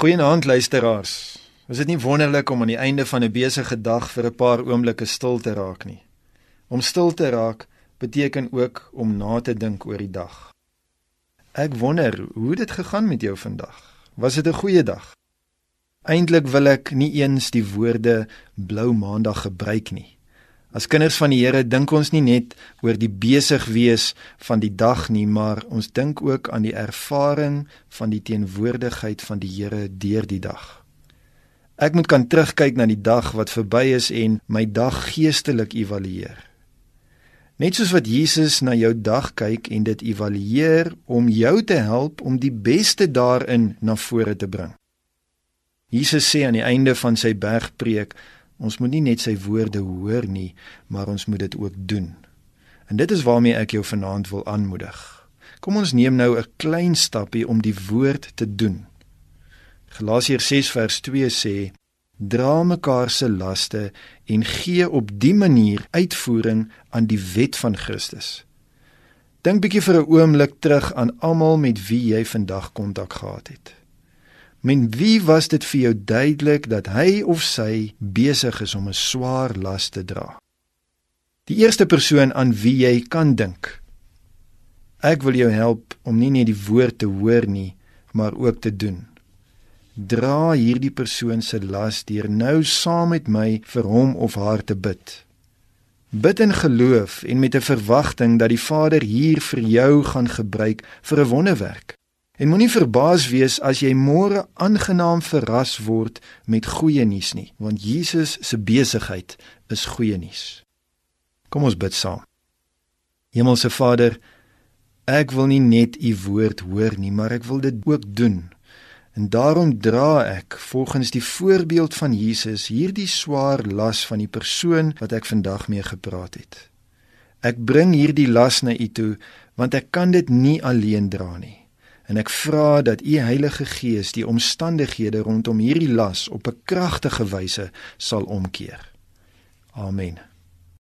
Goeienaand luisteraars. Is dit nie wonderlik om aan die einde van 'n besige dag vir 'n paar oomblikke stil te raak nie? Om stil te raak beteken ook om na te dink oor die dag. Ek wonder hoe dit gegaan met jou vandag. Was dit 'n goeie dag? Eintlik wil ek nie eens die woorde blou maandag gebruik nie. As kinders van die Here dink ons nie net oor die besig wees van die dag nie, maar ons dink ook aan die ervaring van die teenwoordigheid van die Here deur die dag. Ek moet kan terugkyk na die dag wat verby is en my dag geestelik evalueer. Net soos wat Jesus na jou dag kyk en dit evalueer om jou te help om die beste daarin na vore te bring. Jesus sê aan die einde van sy bergpreek Ons moet nie net sy woorde hoor nie, maar ons moet dit ook doen. En dit is waarmee ek jou vanaand wil aanmoedig. Kom ons neem nou 'n klein stappie om die woord te doen. Galasiërs 6 vers 2 sê: Dra mekaar se laste en gee op die manier uitvoering aan die wet van Christus. Dink bietjie vir 'n oomblik terug aan almal met wie jy vandag kontak gehad het. Men wie was dit vir jou duidelik dat hy of sy besig is om 'n swaar las te dra? Die eerste persoon aan wie jy kan dink. Ek wil jou help om nie net die woord te hoor nie, maar ook te doen. Dra hierdie persoon se las deur nou saam met my vir hom of haar te bid. Bid in geloof en met 'n verwagting dat die Vader hier vir jou gaan gebruik vir 'n wonderwerk. En moenie verbaas wees as jy môre aangenaam verras word met goeie nuus nie, want Jesus se besigheid is goeie nuus. Kom ons bid saam. Hemelse Vader, ek wil nie net u woord hoor nie, maar ek wil dit ook doen. En daarom dra ek volgens die voorbeeld van Jesus hierdie swaar las van die persoon wat ek vandag mee gepraat het. Ek bring hierdie las na u toe want ek kan dit nie alleen dra nie en ek vra dat u Heilige Gees die omstandighede rondom hierdie las op 'n kragtige wyse sal omkeer. Amen.